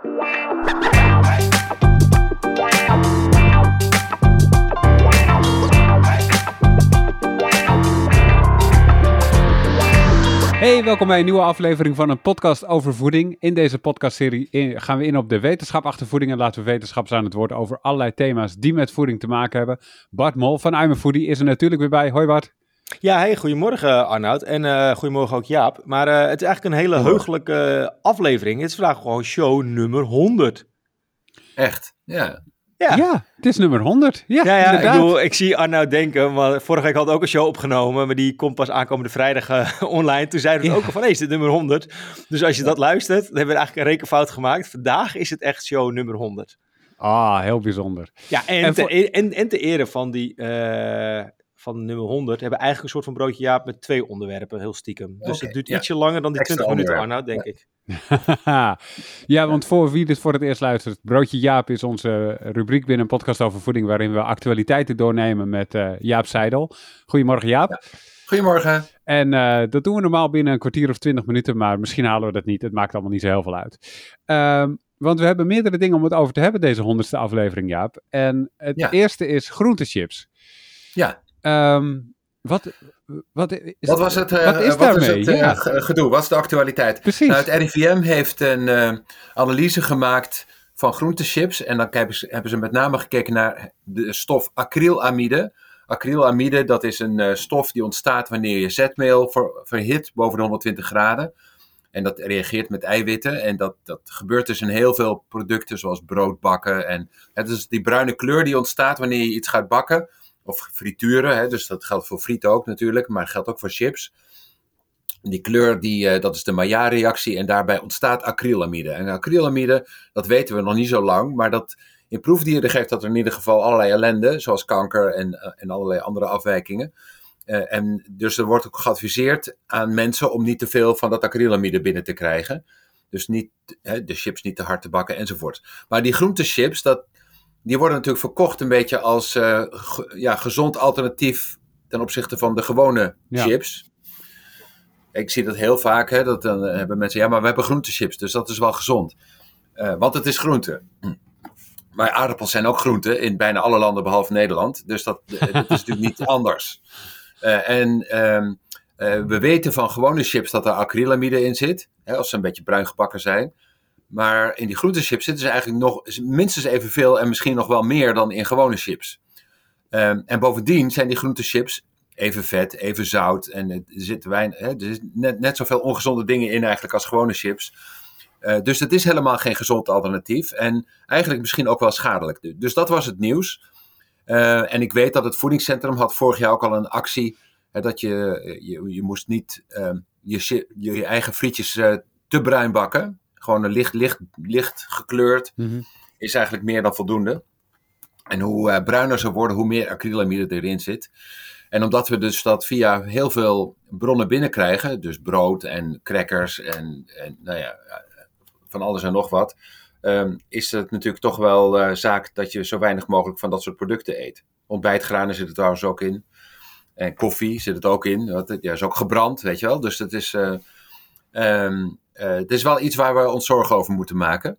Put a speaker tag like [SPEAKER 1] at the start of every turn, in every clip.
[SPEAKER 1] Hey, welkom bij een nieuwe aflevering van een podcast over voeding. In deze podcastserie gaan we in op de wetenschap achter voeding en laten we wetenschappers aan het woord over allerlei thema's die met voeding te maken hebben. Bart Mol van I'm Foodie is er natuurlijk weer bij. Hoi Bart.
[SPEAKER 2] Ja, hey, goedemorgen Arnoud en eh, goedemorgen ook Jaap. Maar eh, het is eigenlijk een hele heugelijke eh, aflevering. Het is vandaag gewoon show nummer 100.
[SPEAKER 3] Echt, ja.
[SPEAKER 2] Ja, ja,
[SPEAKER 1] Ja, het is nummer 100. Ja,
[SPEAKER 2] ja, ik,
[SPEAKER 1] inderdaad.
[SPEAKER 2] bedoel, ik zie Arnoud denken, maar vorige week had ik ook een show opgenomen, maar die komt pas aankomende vrijdag eh, online. Toen zeiden we
[SPEAKER 1] Ja.
[SPEAKER 2] ook al van, hé, is dit nummer 100? Dus als je dat luistert, dan hebben we eigenlijk een rekenfout gemaakt. Vandaag is het echt show nummer 100.
[SPEAKER 1] Ah, heel bijzonder.
[SPEAKER 2] Ja, en,
[SPEAKER 1] En
[SPEAKER 2] te,
[SPEAKER 1] voor-
[SPEAKER 2] en, en te ere van die... eh, van nummer 100 hebben we eigenlijk een soort van broodje Jaap met twee onderwerpen, heel stiekem. Dus het duurt
[SPEAKER 3] ja.
[SPEAKER 2] ietsje langer dan die
[SPEAKER 3] Extra
[SPEAKER 2] 20 minuten. Arnoud, denk ik.
[SPEAKER 1] ja, want voor wie dit voor het eerst luistert, Broodje Jaap is onze rubriek binnen een podcast over voeding waarin we actualiteiten doornemen met eh, Jaap Seidel. Goedemorgen Jaap.
[SPEAKER 3] Goedemorgen.
[SPEAKER 1] En eh, dat doen we normaal binnen een kwartier of twintig minuten, maar misschien halen we dat niet. Het maakt allemaal niet zo heel veel uit. Ehm, want we hebben meerdere dingen om het over te hebben, deze honderdste aflevering, Jaap. En het
[SPEAKER 3] Ja.
[SPEAKER 1] eerste is groentechips.
[SPEAKER 3] Ja,
[SPEAKER 1] Ehm, wat, wat, is,
[SPEAKER 3] wat was het, eh,
[SPEAKER 1] wat is
[SPEAKER 3] wat is het eh,
[SPEAKER 1] ja,
[SPEAKER 3] ge- gedoe? Wat is de actualiteit?
[SPEAKER 1] precies.
[SPEAKER 3] Nou, het RIVM heeft een eh, analyse gemaakt van groentechips. En dan hebben ze, hebben ze met name gekeken naar de stof acrylamide. Acrylamide, dat is een eh, stof die ontstaat wanneer je zetmeel ver- verhit boven de 120 graden. En dat reageert met eiwitten. En dat, dat gebeurt dus in heel veel producten, zoals broodbakken. En het is die bruine kleur die ontstaat wanneer je iets gaat bakken. Of frituren, hè, dus dat geldt voor friet ook natuurlijk, maar geldt ook voor chips. Die kleur, die, eh, dat is de Maillard-reactie en daarbij ontstaat acrylamide. En acrylamide, dat weten we nog niet zo lang, maar dat in proefdieren geeft dat in ieder geval allerlei ellende, zoals kanker en, eh, en allerlei andere afwijkingen. Eh, en dus er wordt ook geadviseerd aan mensen om niet te veel van dat acrylamide binnen te krijgen. Dus niet, hè, de chips niet te hard te bakken enzovoort. Maar die groentechips, dat, die worden natuurlijk verkocht een beetje als eh, ge- ja, gezond alternatief ten opzichte van de gewone
[SPEAKER 1] Ja.
[SPEAKER 3] chips. Ik zie dat heel vaak, hè, dat dan eh, hebben mensen, ja, maar we hebben groentechips, dus dat is wel gezond. Eh, want het is groente. Hm. Maar aardappels zijn ook groente in bijna alle landen behalve Nederland. Dus dat, dat is natuurlijk niet anders. En ehm, eh, we weten van gewone chips dat er acrylamide in zit, hè, als ze een beetje bruin gebakken zijn. Maar in die groentechips zitten ze eigenlijk nog minstens evenveel en misschien nog wel meer dan in gewone chips. Ehm, en bovendien zijn die groentechips even vet, even zout en er zit weinig, hè, er zit net, net zoveel ongezonde dingen in eigenlijk als gewone chips. Eh, dus het is helemaal geen gezond alternatief en eigenlijk misschien ook wel schadelijk. Du- Dus dat was het nieuws. Eh, en ik weet dat het voedingscentrum had vorig jaar ook al een actie dat je, je, je moest niet ehm, je, je, eigen frietjes eh, te bruin bakken. Gewoon een licht, licht, licht gekleurd
[SPEAKER 1] Mhm.
[SPEAKER 3] is eigenlijk meer dan voldoende. En hoe eh, bruiner ze worden, hoe meer acrylamide erin zit. En omdat we dus dat via heel veel bronnen binnenkrijgen, dus brood en crackers en, en nou ja, van alles en nog wat, ehm, is het natuurlijk toch wel eh, zaak dat je zo weinig mogelijk van dat soort producten eet. Ontbijtgranen zit er trouwens ook in. En koffie zit het ook in. Het ja, is ook gebrand, weet je wel. Dus het is, eh, ehm, eh, het is wel iets waar we ons zorgen over moeten maken.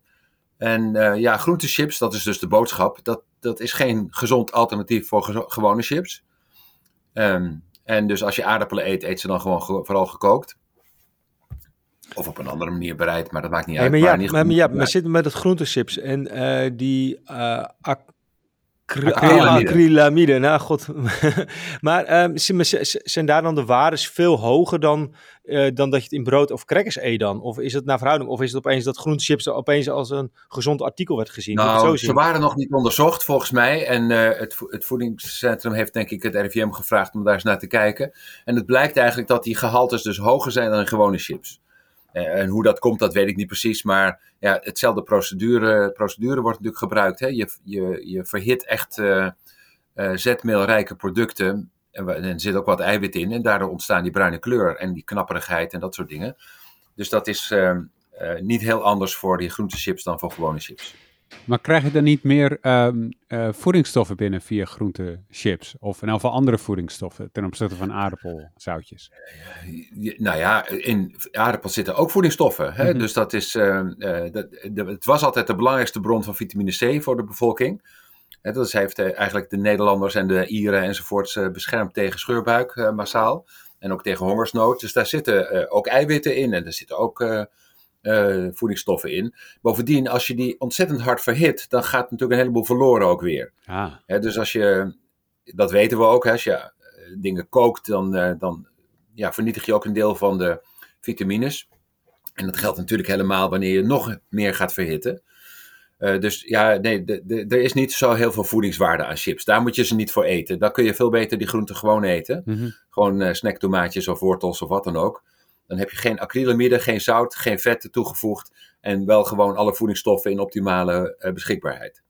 [SPEAKER 3] En eh, ja, groentechips, dat is dus de boodschap. Dat, dat is geen gezond alternatief voor gewone chips. Ehm, en dus als je aardappelen eet, eet ze dan gewoon ge- vooral gekookt. Of op een andere manier bereid, maar dat maakt niet
[SPEAKER 2] Hey,
[SPEAKER 3] uit.
[SPEAKER 2] maar ja, maar, maar ja, zitten met het groentechips en eh, die eh acry-
[SPEAKER 3] Acrylamide.
[SPEAKER 2] acrylamide. Nou, god. maar ehm, zijn daar dan de waardes veel hoger dan, eh, dan dat je het in brood of crackers eet dan? Of is het naar verhouding? Of is het opeens dat groentechips opeens als een gezond artikel werd gezien?
[SPEAKER 3] Nou,
[SPEAKER 2] zo
[SPEAKER 3] ze waren nog niet onderzocht volgens mij. En eh, het, vo- het voedingscentrum heeft denk ik het RIVM gevraagd om daar eens naar te kijken. En het blijkt eigenlijk dat die gehaltes dus hoger zijn dan in gewone chips. Eh, en hoe dat komt, dat weet ik niet precies. Maar ja, hetzelfde procedure, procedure wordt natuurlijk gebruikt. Hè? Je, je, je verhit echt eh, eh, zetmeelrijke producten. En er zit ook wat eiwit in. En daardoor ontstaan die bruine kleur en die knapperigheid en dat soort dingen. Dus dat is eh, eh, niet heel anders voor die groentechips dan voor gewone chips.
[SPEAKER 1] Maar krijg je dan niet meer ehm, eh, voedingsstoffen binnen via groentechips? Of in elk geval andere voedingsstoffen ten opzichte van aardappelzoutjes?
[SPEAKER 3] Je- Nou ja, in aardappels zitten ook voedingsstoffen. Hè?
[SPEAKER 1] Mhm.
[SPEAKER 3] Dus dat is, eh, eh, dat, de- het was altijd de belangrijkste bron van vitamine C voor de bevolking. Hè, dat is- heeft eh, eigenlijk de Nederlanders en de Ieren enzovoorts beschermd tegen scheurbuik massaal. En ook tegen hongersnood. Dus daar zitten ook eiwitten in en er zitten ook eh, voedingsstoffen in. Bovendien, als je die ontzettend hard verhit, dan gaat natuurlijk een heleboel verloren ook weer.
[SPEAKER 1] Ah,
[SPEAKER 3] dus als je, dat weten we ook, hè, als je eh, dingen kookt, dan, eh, dan ja, vernietig je ook een deel van de vitamines. En dat geldt natuurlijk helemaal wanneer je nog meer gaat verhitten. Dus ja, nee, er is niet zo heel veel voedingswaarde aan chips. Daar moet je ze niet voor eten. Dan kun je veel beter die groenten gewoon eten.
[SPEAKER 1] mhm.
[SPEAKER 3] Gewoon eh, snacktomaatjes of wortels of wat dan ook. Dan heb je geen acrylamide, geen zout, geen vetten toegevoegd. En wel gewoon alle voedingsstoffen in optimale eh, beschikbaarheid.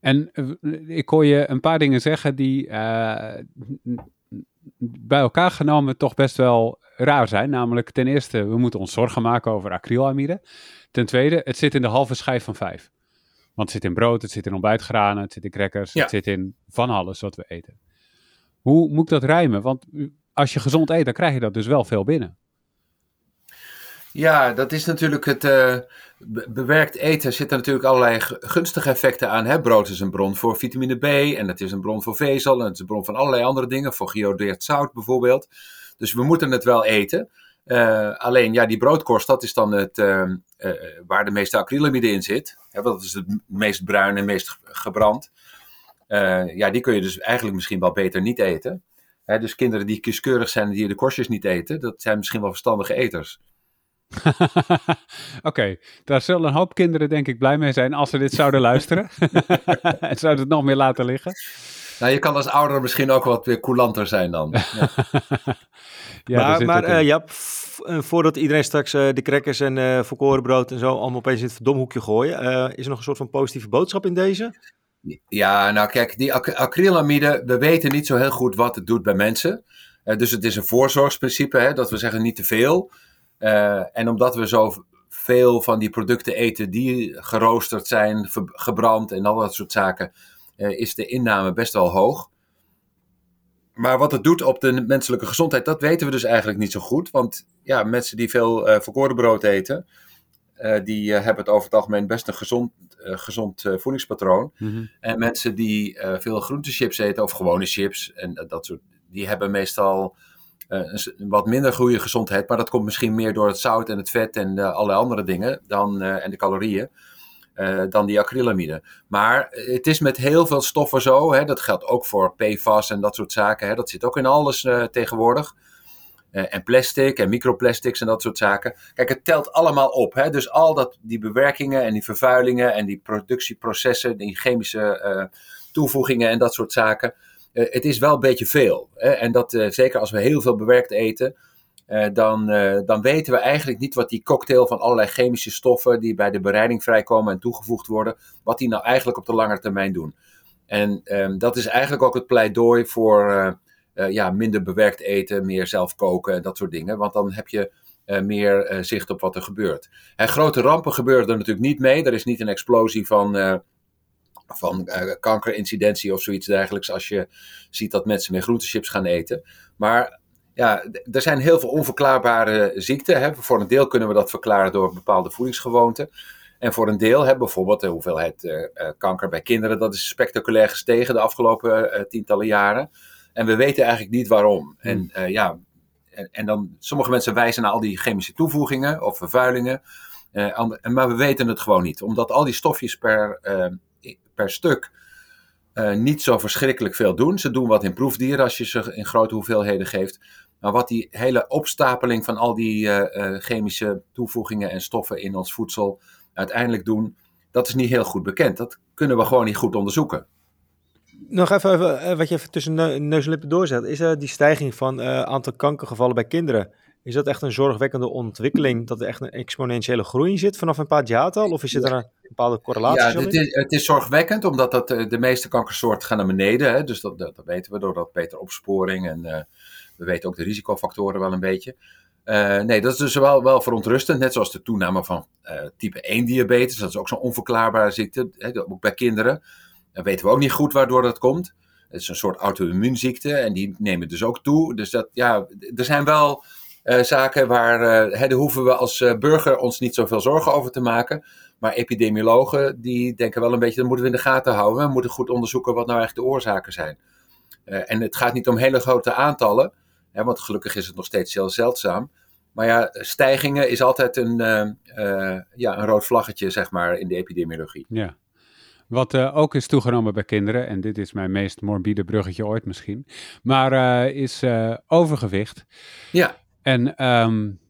[SPEAKER 1] En eh, ik hoor je een paar dingen zeggen die eh, bij elkaar genomen toch best wel raar zijn. Namelijk ten eerste, we moeten ons zorgen maken over acrylamide. Ten tweede, het zit in de halve schijf van vijf. Want het zit in brood, het zit in ontbijtgranen, het zit in crackers,
[SPEAKER 3] Ja.
[SPEAKER 1] het zit in van alles wat we eten. Hoe moet ik dat rijmen? Want als je gezond eet, dan krijg je dat dus wel veel binnen.
[SPEAKER 3] Ja, dat is natuurlijk het eh, be- bewerkt eten. Zitten natuurlijk allerlei gu- gunstige effecten aan. Hè? Brood is een bron voor vitamine B en het is een bron voor vezel en het is een bron van allerlei andere dingen, voor geïodeerd zout bijvoorbeeld. Dus we moeten het wel eten. Eh, alleen ja, die broodkorst, dat is dan het, eh, waar de meeste acrylamide in zit. Hè, want dat is het meest bruin en meest ge- gebrand. Ja, die kun je dus eigenlijk misschien wel beter niet eten. Hè, dus kinderen die kieskeurig zijn en die de korstjes niet eten, dat zijn misschien wel verstandige eters.
[SPEAKER 1] Oké, daar zullen een hoop kinderen denk ik blij mee zijn als ze dit zouden luisteren. en zouden het nog meer laten liggen.
[SPEAKER 3] Nou, je kan als ouder misschien ook wat weer coulanter zijn dan. Ja.
[SPEAKER 1] Ja,
[SPEAKER 2] maar maar eh, Jap, f- eh, voordat iedereen straks eh, de crackers en eh volkorenbrood en zo allemaal opeens in het verdomhoekje gooien, eh, is er nog een soort van positieve boodschap in deze?
[SPEAKER 3] ja, nou kijk, die ac- acrylamide, we weten niet zo heel goed wat het doet bij mensen. Dus het is een voorzorgsprincipe, hè, dat we zeggen niet te veel. Eh, en omdat we zo veel van die producten eten die geroosterd zijn, gebrand en al dat soort zaken, eh, is de inname best wel hoog. Maar wat het doet op de menselijke gezondheid, dat weten we dus eigenlijk niet zo goed. Want ja, mensen die veel eh verkoren brood eten, die hebben het over het algemeen best een gezond, gezond voedingspatroon.
[SPEAKER 1] Mhm.
[SPEAKER 3] En mensen die veel groentechips eten, of gewone chips, en dat soort, die hebben meestal s- een wat minder goede gezondheid. Maar dat komt misschien meer door het zout en het vet en eh, allerlei andere dingen dan, eh, en de calorieën. eh, dan die acrylamide. Maar eh, het is met heel veel stoffen zo. Hè, dat geldt ook voor PFAS en dat soort zaken. Hè, dat zit ook in alles eh, tegenwoordig. Eh, en plastic en microplastics en dat soort zaken. Kijk, het telt allemaal op. Hè? Dus al dat, die bewerkingen en die vervuilingen en die productieprocessen, die chemische eh, toevoegingen en dat soort zaken. Eh, het is wel een beetje veel. Hè? En dat eh, zeker als we heel veel bewerkt eten, eh, dan, dan weten we eigenlijk niet wat die cocktail van allerlei chemische stoffen die bij de bereiding vrijkomen en toegevoegd worden, wat die nou eigenlijk op de lange termijn doen. En ehm, dat is eigenlijk ook het pleidooi voor ja, minder bewerkt eten, meer zelf koken en dat soort dingen. Want dan heb je meer zicht op wat er gebeurt. En grote rampen gebeuren er natuurlijk niet mee. Er is niet een explosie van, van eh, kankerincidentie of zoiets dergelijks als je ziet dat mensen meer groentechips gaan eten. Maar ja, er zijn heel veel onverklaarbare ziekten. Hè. Voor een deel kunnen we dat verklaren door bepaalde voedingsgewoonten. En voor een deel, hè, bijvoorbeeld de hoeveelheid eh, eh, kanker bij kinderen, dat is spectaculair gestegen de afgelopen tientallen jaren. En we weten eigenlijk niet waarom. En eh, ja, en, en dan sommige mensen wijzen naar al die chemische toevoegingen of vervuilingen. En- maar we weten het gewoon niet, omdat al die stofjes per, per stuk eh, niet zo verschrikkelijk veel doen. Ze doen wat in proefdieren als je ze in grote hoeveelheden geeft. Maar wat die hele opstapeling van al die eh, eh, chemische toevoegingen en stoffen in ons voedsel uiteindelijk doen, dat is niet heel goed bekend. Dat kunnen we gewoon niet goed onderzoeken.
[SPEAKER 2] Nog even, even wat je even tussen neu- neus en lippen doorzet. Is er die stijging van aantal kankergevallen bij kinderen? Is dat echt een zorgwekkende ontwikkeling? Dat er echt een exponentiële groei in zit vanaf een paar jaar al? Of is er een bepaalde correlatie?
[SPEAKER 3] Ja, het is, het is zorgwekkend, omdat dat, eh, de meeste kankersoorten gaan naar beneden. Hè? Dus dat, dat, dat weten we door dat betere opsporing. En eh, we weten ook de risicofactoren wel een beetje. Uh, nee, dat is dus wel, wel verontrustend. Net zoals de toename van uh, type 1 diabetes. Dat is ook zo'n onverklaarbare ziekte, hè, ook bij kinderen. Dan weten we ook niet goed waardoor dat komt. Het is een soort auto-immuunziekte en die nemen dus ook toe. Dus dat, ja, er zijn wel zaken waar, hè, daar hoeven we als burger ons niet zoveel zorgen over te maken. Maar epidemiologen die denken wel een beetje, dat moeten we in de gaten houden. We moeten goed onderzoeken wat nou eigenlijk de oorzaken zijn. en het gaat niet om hele grote aantallen. Hè, want gelukkig is het nog steeds heel zeldzaam. Maar ja, stijgingen is altijd een, uh, uh, ja, een rood vlaggetje, zeg maar, in de epidemiologie.
[SPEAKER 1] Ja. Wat uh, ook is toegenomen bij kinderen, en dit is mijn meest morbide bruggetje ooit misschien, maar is overgewicht.
[SPEAKER 3] Ja.
[SPEAKER 1] En um,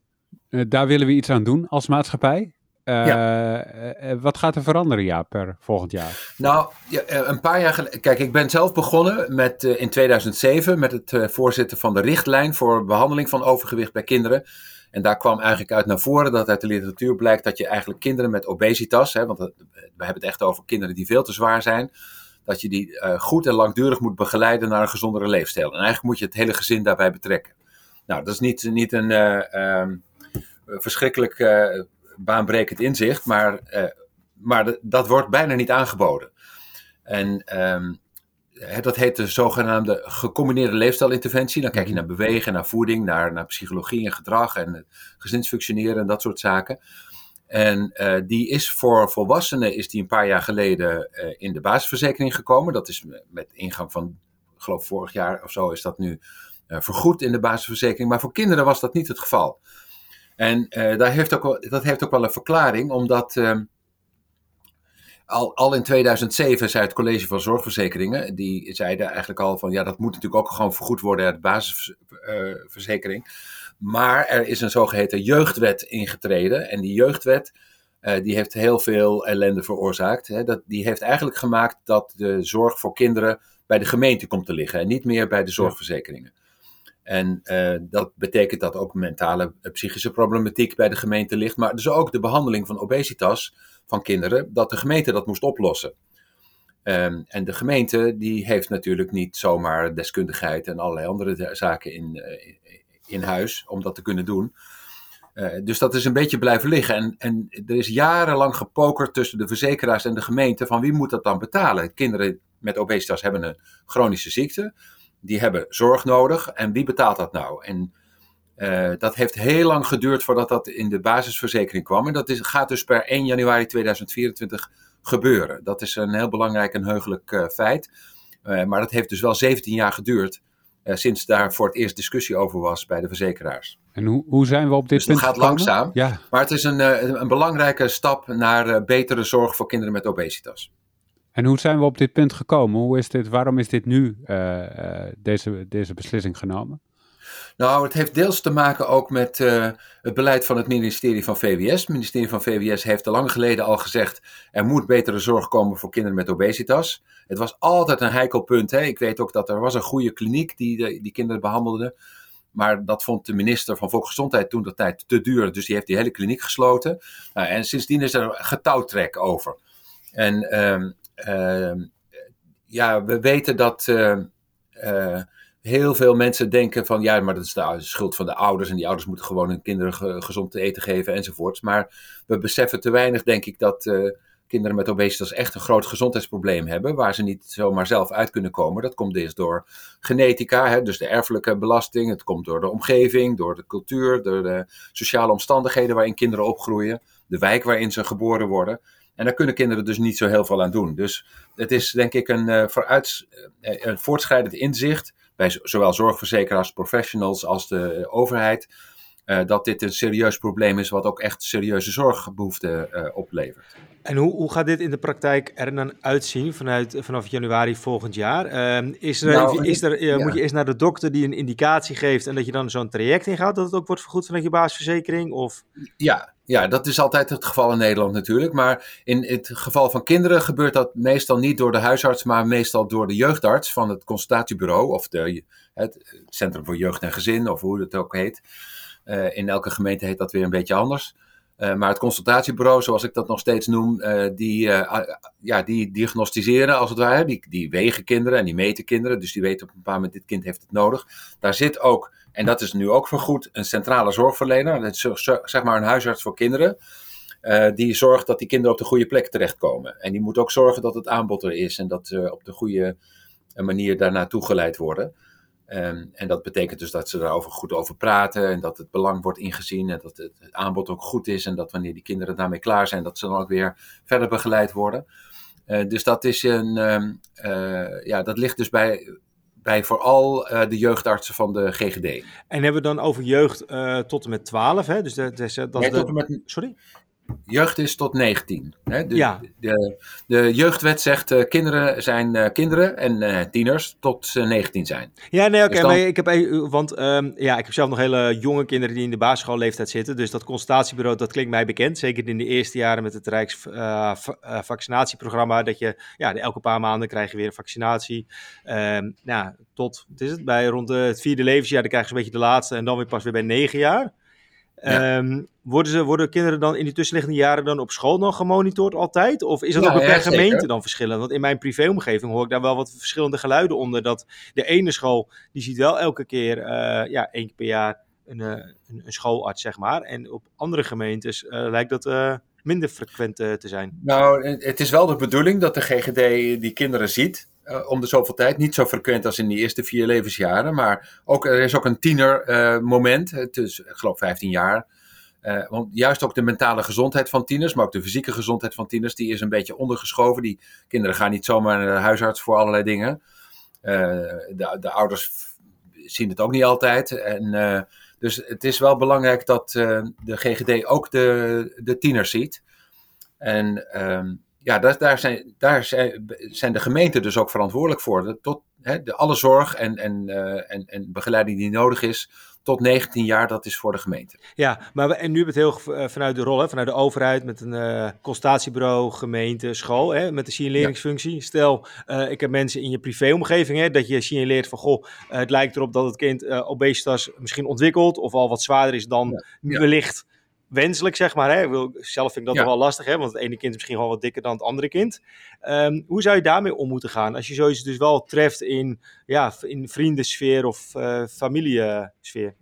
[SPEAKER 1] daar willen we iets aan doen als maatschappij. Uh, ja. uh, wat gaat er veranderen, ja, per volgend jaar?
[SPEAKER 3] Nou, een paar jaar geleden. Kijk, ik ben zelf begonnen met, in 2007 met het voorzitten van de richtlijn voor behandeling van overgewicht bij kinderen. En daar kwam eigenlijk uit naar voren dat uit de literatuur blijkt dat je eigenlijk kinderen met obesitas, hè, want we hebben het echt over kinderen die veel te zwaar zijn, dat je die goed en langdurig moet begeleiden naar een gezondere leefstijl. En eigenlijk moet je het hele gezin daarbij betrekken. Nou, dat is niet, niet een um, verschrikkelijk baanbrekend inzicht, maar, uh, maar dat wordt bijna niet aangeboden. En um, dat heet de zogenaamde gecombineerde leefstijlinterventie. Dan kijk je naar bewegen, naar voeding, naar, naar psychologie en gedrag en gezinsfunctioneren en dat soort zaken. En uh, die is voor volwassenen is die een paar jaar geleden uh, in de basisverzekering gekomen. Dat is met ingang van, ik geloof vorig jaar of zo, is dat nu vergoed in de basisverzekering. Maar voor kinderen was dat niet het geval. En uh, daar heeft ook wel, dat heeft ook wel een verklaring, omdat uh, al, al in 2007 zei het College van Zorgverzekeringen, die zeiden eigenlijk al van ja, dat moet natuurlijk ook gewoon vergoed worden uit de basisverzekering. Maar er is een zogeheten jeugdwet ingetreden en die jeugdwet die heeft heel veel ellende veroorzaakt. Hè. Dat, die heeft eigenlijk gemaakt dat de zorg voor kinderen bij de gemeente komt te liggen en niet meer bij de zorgverzekeringen. En uh, dat betekent dat ook mentale, uh, psychische problematiek bij de gemeente ligt, maar dus ook de behandeling van obesitas van kinderen, dat de gemeente dat moest oplossen. Um, en de gemeente die heeft natuurlijk niet zomaar deskundigheid en allerlei andere zaken in, uh, in huis om dat te kunnen doen. dus dat is een beetje blijven liggen. En, en er is jarenlang gepokerd tussen de verzekeraars en de gemeente van wie moet dat dan betalen. Kinderen met obesitas hebben een chronische ziekte die hebben zorg nodig. En wie betaalt dat nou? En uh, dat heeft heel lang geduurd voordat dat in de basisverzekering kwam. En dat is, gaat dus per 1 januari 2024 gebeuren. Dat is een heel belangrijk en heugelijk uh, feit. Uh, maar dat heeft dus wel 17 jaar geduurd. sinds daar voor het eerst discussie over was bij de verzekeraars.
[SPEAKER 1] En hoe, hoe zijn we op dit
[SPEAKER 3] dus
[SPEAKER 1] punt
[SPEAKER 3] het gaat
[SPEAKER 1] gekomen?
[SPEAKER 3] langzaam.
[SPEAKER 1] Ja.
[SPEAKER 3] Maar het is een, een belangrijke stap naar betere zorg voor kinderen met obesitas.
[SPEAKER 1] En hoe zijn we op dit punt gekomen? Hoe is dit, waarom is dit nu, uh, uh, deze, deze beslissing genomen?
[SPEAKER 3] Nou, het heeft deels te maken ook met uh, het beleid van het ministerie van VWS. Het ministerie van VWS heeft al lang geleden al gezegd: er moet betere zorg komen voor kinderen met obesitas. Het was altijd een heikel punt. Hè? Ik weet ook dat er was een goede kliniek die die kinderen behandelde. Maar dat vond de minister van Volksgezondheid toen de tijd te duur. Dus die heeft die hele kliniek gesloten. Nou, en sindsdien is er getouwtrek over. En uh, ja, we weten dat uh, uh, heel veel mensen denken van ja, maar dat is de schuld van de ouders en die ouders moeten gewoon hun kinderen ge gezond te eten geven enzovoorts. Maar we beseffen te weinig, denk ik, dat kinderen met obesitas echt een groot gezondheidsprobleem hebben, waar ze niet zomaar zelf uit kunnen komen. Dat komt eerst door genetica, hè, dus de erfelijke belasting. Het komt door de omgeving, door de cultuur, door de sociale omstandigheden waarin kinderen opgroeien, de wijk waarin ze geboren worden. En daar kunnen kinderen dus niet zo heel veel aan doen. Dus het is denk ik een, uh, vooruit, uh, een voortschrijdend inzicht bij zowel zorgverzekeraars, professionals als de overheid. Uh, dat dit een serieus probleem is wat ook echt serieuze zorgbehoeften oplevert.
[SPEAKER 2] En hoe, hoe gaat dit in de praktijk er dan uitzien vanuit, vanaf januari volgend jaar? Uh, is er, nou, is er, ja. Moet je eerst naar de dokter die een indicatie geeft en dat je dan zo'n traject ingaat, dat het ook wordt vergoed vanuit je basisverzekering? Of?
[SPEAKER 3] Ja, ja, dat is altijd het geval in Nederland natuurlijk. Maar in het geval van kinderen gebeurt dat meestal niet door de huisarts, maar meestal door de jeugdarts van het consultatiebureau of de, het Centrum voor Jeugd en Gezin, of hoe het ook heet. Uh, in elke gemeente heet dat weer een beetje anders. Uh, maar het consultatiebureau, zoals ik dat nog steeds noem, uh, die, ja, die diagnosticeren als het ware. Die, die wegen kinderen en die meten kinderen. Dus die weten op een bepaald moment, dit kind heeft het nodig. Daar zit ook En dat is nu ook vergoed. Een centrale zorgverlener, is zeg maar een huisarts voor kinderen. Die zorgt dat die kinderen op de goede plek terechtkomen. En die moet ook zorgen dat het aanbod er is en dat ze op de goede manier daarna toegeleid worden. Um, en dat betekent dus dat ze daarover goed over praten en dat het belang wordt ingezien en dat het, het, aanbod ook goed is en dat wanneer die kinderen daarmee klaar zijn, dat ze dan ook weer verder begeleid worden. Uh, dus dat is een, um, uh, ja, dat ligt dus bij, bij vooral uh, de jeugdartsen van de GGD.
[SPEAKER 2] En hebben we dan over jeugd tot en met 12, hè? Dus dat, dat, dat
[SPEAKER 3] nee,
[SPEAKER 2] de...
[SPEAKER 3] tot en met,
[SPEAKER 2] Sorry?
[SPEAKER 3] Jeugd is tot 19. Hè? De,
[SPEAKER 2] ja.
[SPEAKER 3] de, de jeugdwet zegt uh, kinderen zijn uh, kinderen en uh, tieners tot ze 19 zijn.
[SPEAKER 2] Ja, nee, oké. Okay, dus dan... ik heb, want um, ja, ik heb zelf nog hele jonge kinderen die in de basisschoolleeftijd zitten. Dus dat consultatiebureau, dat klinkt mij bekend. Zeker in de eerste jaren met het Rijks vaccinatieprogramma. Dat je, ja, elke paar maanden krijg je weer een vaccinatie. Um, nou, tot, wat is het, bij rond de, het vierde levensjaar, dan krijg je een beetje de laatste. En dan weer pas weer bij negen jaar. Ja. Um, worden, ze, worden kinderen dan in die tussenliggende jaren dan op school dan gemonitord altijd? Of is dat ja, ook per ja, gemeente zeker. dan verschillend? Want in mijn privéomgeving hoor ik daar wel wat verschillende geluiden onder. Dat de ene school, die ziet wel elke keer, uh, ja, één keer per jaar een, uh, een, een, schoolarts, zeg maar. En op andere gemeentes uh, lijkt dat minder frequent te zijn.
[SPEAKER 3] Nou, het is wel de bedoeling dat de GGD die kinderen ziet. Uh, om de zoveel tijd. Niet zo frequent als in die eerste vier levensjaren. Maar ook, er is ook een tienermoment. Uh, het is, ik geloof, 15 jaar. Uh, want juist ook de mentale gezondheid van tieners, maar ook de fysieke gezondheid van tieners, die is een beetje ondergeschoven. Die kinderen gaan niet zomaar naar de huisarts voor allerlei dingen. de, de ouders zien het ook niet altijd. En, dus het is wel belangrijk dat de GGD ook de, de tieners ziet. En um, ja, daar, daar, zijn, daar zijn de gemeenten dus ook verantwoordelijk voor. Tot, hè, de, alle zorg en, en, uh, en, en begeleiding die nodig is tot 19 jaar, dat is voor de gemeente.
[SPEAKER 2] Ja, maar we, en nu hebben het heel uh, vanuit de rol, hè, vanuit de overheid, met een uh, consultatiebureau, gemeente, school, hè, met de signaleringsfunctie. Ja. Stel, uh, ik heb mensen in je privéomgeving, hè, dat je signaleert van, goh, het lijkt erop dat het kind obesitas misschien ontwikkelt of al wat zwaarder is dan ja. wellicht wenselijk, zeg maar. Hè? Zelf vind ik dat ja. wel lastig, hè? want het ene kind is misschien gewoon wat dikker dan het andere kind. Um, hoe zou je daarmee om moeten gaan? Als je zoiets dus wel treft in, ja, in vriendensfeer of uh, familiesfeer?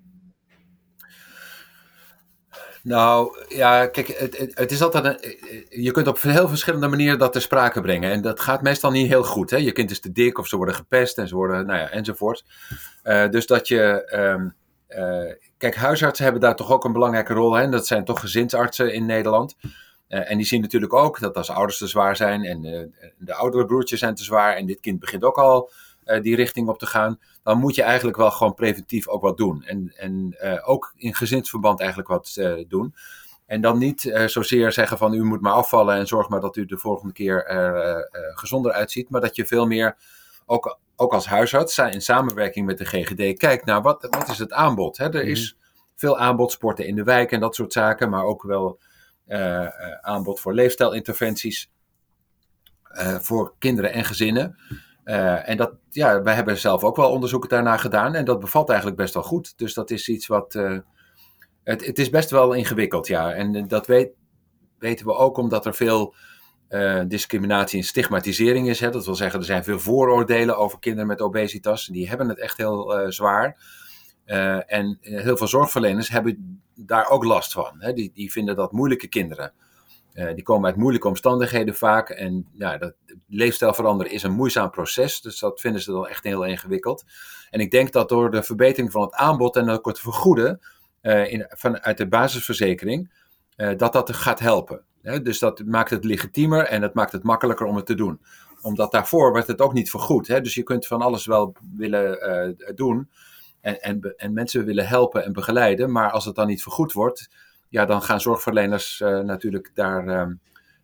[SPEAKER 3] Nou, ja, kijk, het, het, is altijd een, je kunt op heel verschillende manieren dat ter sprake brengen. En dat gaat meestal niet heel goed. Hè? Je kind is te dik of ze worden gepest en ze worden, nou ja, enzovoort. Uh, dus dat je, um, uh, kijk, huisartsen hebben daar toch ook een belangrijke rol. Hè? Dat zijn toch gezinsartsen in Nederland. Uh, en die zien natuurlijk ook dat als ouders te zwaar zijn en uh, de oudere broertjes zijn te zwaar en dit kind begint ook al uh, die richting op te gaan, dan moet je eigenlijk wel gewoon preventief ook wat doen. En, en ook in gezinsverband eigenlijk wat doen. En dan niet zozeer zeggen van u moet maar afvallen en zorg maar dat u de volgende keer er gezonder uitziet, maar dat je veel meer ook ook als huisarts in samenwerking met de GGD kijkt naar wat, wat is het aanbod. Hè? Er is mm. veel aanbod, sporten in de wijk en dat soort zaken, maar ook wel uh, uh, aanbod voor leefstijlinterventies uh, voor kinderen en gezinnen. en dat, ja, wij hebben zelf ook wel onderzoeken daarna gedaan en dat bevalt eigenlijk best wel goed. Dus dat is iets wat. het, het is best wel ingewikkeld, ja. En dat weet, weten we ook omdat er veel uh, discriminatie en stigmatisering is. Hè. Dat wil zeggen, er zijn veel vooroordelen over kinderen met obesitas. Die hebben het echt heel uh, zwaar. Uh, en heel veel zorgverleners hebben daar ook last van. Hè. Die, die vinden dat moeilijke kinderen. die komen uit moeilijke omstandigheden vaak. En ja, dat, leefstijl veranderen is een moeizaam proces. Dus dat vinden ze dan echt heel ingewikkeld. En ik denk dat door de verbetering van het aanbod en ook het vergoeden in, vanuit de basisverzekering, dat dat gaat helpen. Dus dat maakt het legitiemer en het maakt het makkelijker om het te doen. Omdat daarvoor werd het ook niet vergoed. Hè? Dus je kunt van alles wel willen uh, doen en, en, en, mensen willen helpen en begeleiden. Maar als het dan niet vergoed wordt, ja, dan gaan zorgverleners uh, natuurlijk daar,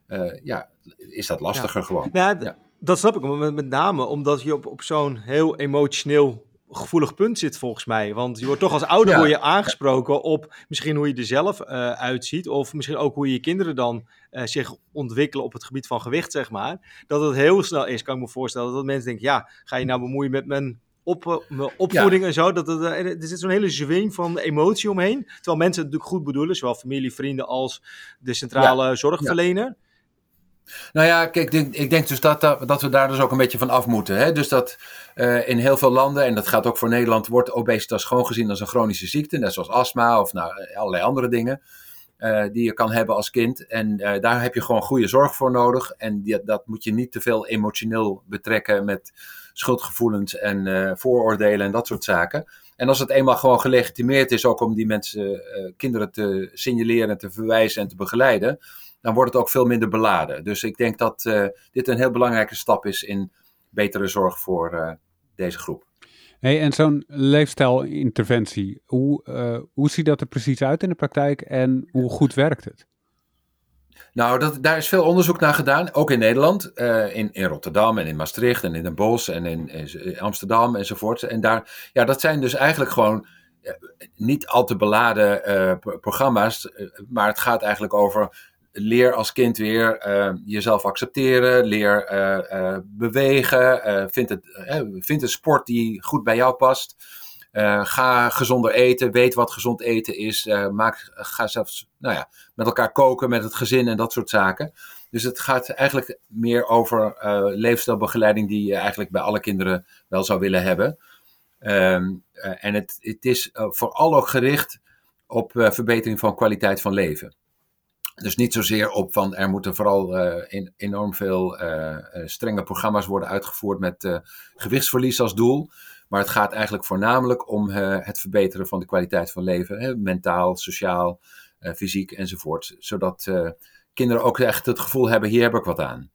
[SPEAKER 3] uh, ja, is dat lastiger
[SPEAKER 2] ja.
[SPEAKER 3] gewoon.
[SPEAKER 2] Ja, ja, dat snap ik met, met name omdat je op, op zo'n heel emotioneel gevoelig punt zit volgens mij. Want je wordt toch als ouder ja. word je aangesproken op misschien hoe je er zelf uh, uitziet. Of misschien ook hoe je kinderen dan uh, zich ontwikkelen op het gebied van gewicht, zeg maar. Dat het heel snel is, kan ik me voorstellen. Dat mensen denken, ja, ga je nou bemoeien met mijn, op, mijn opvoeding ja. en zo. Dat het, er zit zo'n hele zwing van emotie omheen. Terwijl mensen het natuurlijk goed bedoelen, zowel familie, vrienden als de centrale ja. zorgverlener.
[SPEAKER 3] Nou ja, kijk, ik, denk dus dat, dat we daar dus ook een beetje van af moeten. Hè? Dus dat uh, in heel veel landen, en dat gaat ook voor Nederland, wordt obesitas gewoon gezien als een chronische ziekte. Net zoals astma of nou, allerlei andere dingen. Uh, die je kan hebben als kind. En uh, daar heb je gewoon goede zorg voor nodig. En dat moet je niet te veel emotioneel betrekken met schuldgevoelens en vooroordelen en dat soort zaken. En als het eenmaal gewoon gelegitimeerd is, ook om die mensen, kinderen te signaleren, te verwijzen en te begeleiden, dan wordt het ook veel minder beladen. Dus ik denk dat dit een heel belangrijke stap is in betere zorg voor deze groep.
[SPEAKER 1] Hey, en zo'n leefstijlinterventie, hoe, hoe ziet dat er precies uit in de praktijk en hoe goed werkt het?
[SPEAKER 3] Nou, dat, daar is veel onderzoek naar gedaan, ook in Nederland, uh, in, in Rotterdam en in Maastricht en in Den Bosch en in, in Amsterdam enzovoort. En daar, ja, dat zijn dus eigenlijk gewoon uh, niet al te beladen uh, programma's, maar het gaat eigenlijk over leer als kind weer jezelf accepteren, leer bewegen, vind, het, vind een sport die goed bij jou past. Ga gezonder eten, weet wat gezond eten is. maak, ga zelfs nou ja, met elkaar koken met het gezin en dat soort zaken. Dus het gaat eigenlijk meer over leefstijlbegeleiding die je eigenlijk bij alle kinderen wel zou willen hebben. Um, en het, het is vooral ook gericht op verbetering van kwaliteit van leven. Dus niet zozeer op van er moeten vooral uh, enorm veel uh, strenge programma's worden uitgevoerd met gewichtsverlies als doel. Maar het gaat eigenlijk voornamelijk om het verbeteren van de kwaliteit van leven. Hè, mentaal, sociaal, fysiek enzovoort. Zodat kinderen ook echt het gevoel hebben, hier heb ik wat aan.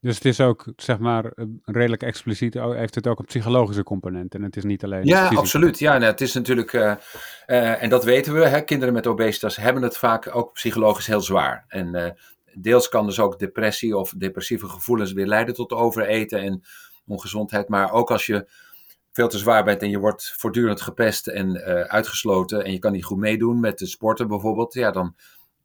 [SPEAKER 1] Dus het is ook, zeg maar, redelijk expliciet, oh, heeft het ook een psychologische component en het is niet alleen...
[SPEAKER 3] Ja, absoluut. Ja, nou, het is natuurlijk, uh, uh, en dat weten we, hè, kinderen met obesitas hebben het vaak ook psychologisch heel zwaar. En uh, deels kan dus ook depressie of depressieve gevoelens weer leiden tot overeten en ongezondheid. Maar ook als je veel te zwaar bent en je wordt voortdurend gepest en uitgesloten en je kan niet goed meedoen met de sporten bijvoorbeeld, ja, dan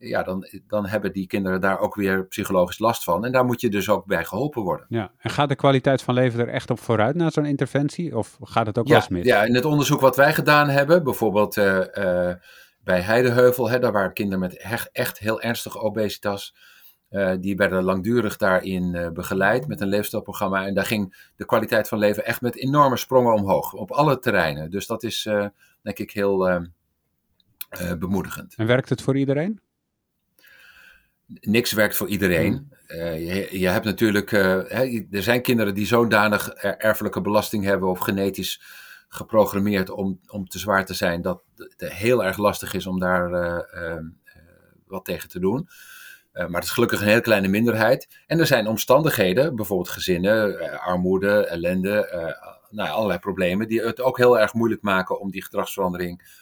[SPEAKER 3] ja, dan, dan hebben die kinderen daar ook weer psychologisch last van. En daar moet je dus ook bij geholpen worden.
[SPEAKER 1] Ja, en gaat de kwaliteit van leven er echt op vooruit na zo'n interventie? Of gaat het ook
[SPEAKER 3] ja,
[SPEAKER 1] wel mis?
[SPEAKER 3] Ja, in het onderzoek wat wij gedaan hebben, bijvoorbeeld uh, uh, bij Heideheuvel, hè, daar waren kinderen met echt, echt heel ernstige obesitas. Uh, die werden langdurig daarin begeleid met een leefstijlprogramma. En daar ging de kwaliteit van leven echt met enorme sprongen omhoog. Op alle terreinen. Dus dat is denk ik heel bemoedigend.
[SPEAKER 1] En werkt het voor iedereen?
[SPEAKER 3] niks werkt voor iedereen. Uh, je, je, hebt natuurlijk, hè, er zijn kinderen die zodanig erfelijke belasting hebben of genetisch geprogrammeerd om, om te zwaar te zijn, dat het heel erg lastig is om daar uh, wat tegen te doen. Maar het is gelukkig een heel kleine minderheid. En er zijn omstandigheden, bijvoorbeeld gezinnen, armoede, ellende, nou, allerlei problemen, die het ook heel erg moeilijk maken om die gedragsverandering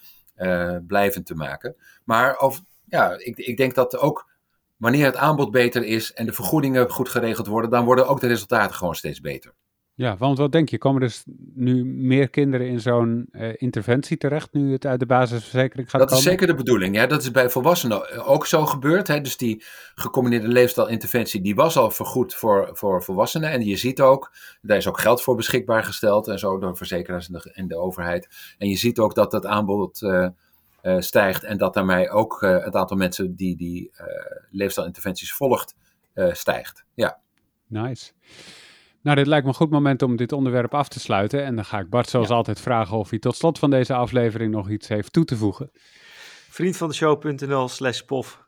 [SPEAKER 3] blijvend te maken. Maar of, ja, ik, ik denk dat ook wanneer het aanbod beter is en de vergoedingen goed geregeld worden, dan worden ook de resultaten gewoon steeds beter.
[SPEAKER 1] Ja, want wat denk je, komen er nu meer kinderen in zo'n uh, interventie terecht, nu het uit de basisverzekering gaat
[SPEAKER 3] dat
[SPEAKER 1] komen?
[SPEAKER 3] Dat is zeker de bedoeling, ja. Dat is bij volwassenen ook zo gebeurd. Hè. Dus die gecombineerde leefstijlinterventie, die was al vergoed voor, voor volwassenen. En je ziet ook, daar is ook geld voor beschikbaar gesteld en zo door verzekeraars en de, en de overheid. En je ziet ook dat het aanbod... Uh, uh, stijgt en dat daarmee ook het aantal mensen die die leefstijlinterventies volgt stijgt. Ja.
[SPEAKER 1] Nice. Nou, dit lijkt me een goed moment om dit onderwerp af te sluiten. En dan ga ik Bart zoals ja. altijd vragen of hij tot slot van deze aflevering nog iets heeft toe te voegen.
[SPEAKER 2] Vriend van de show.nl slash pof.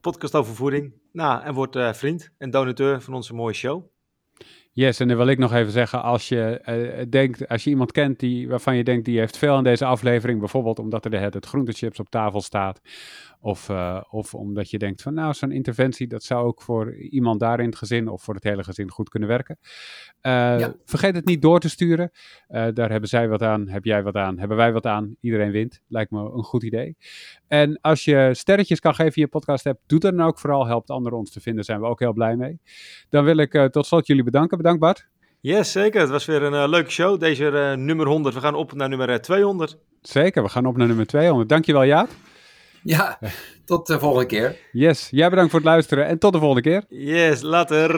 [SPEAKER 2] Podcast over voeding. Nou, en word vriend en donateur van onze mooie show.
[SPEAKER 1] Yes, en dan wil ik nog even zeggen, als je uh, denkt, als je iemand kent die, waarvan je denkt die heeft veel aan deze aflevering, bijvoorbeeld omdat er de het groentechips op tafel staat, of, uh, of omdat je denkt van nou, zo'n interventie, dat zou ook voor iemand daar in het gezin of voor het hele gezin goed kunnen werken. Uh, ja. Vergeet het niet door te sturen. Uh, daar hebben zij wat aan, heb jij wat aan, hebben wij wat aan. Iedereen wint. Lijkt me een goed idee. En als je sterretjes kan geven in je podcast hebt, doe dat dan ook vooral. Helpt anderen ons te vinden, zijn we ook heel blij mee. Dan wil ik tot slot jullie bedanken. Bedankt Bart.
[SPEAKER 2] Yes, zeker. Het was weer een leuke show. Deze nummer 100. We gaan op naar nummer 200.
[SPEAKER 1] Zeker, we gaan op naar nummer 200. Dankjewel Jaap.
[SPEAKER 3] Ja, tot de volgende keer.
[SPEAKER 1] Yes, jij bedankt voor het luisteren en tot de volgende keer.
[SPEAKER 2] Yes, later.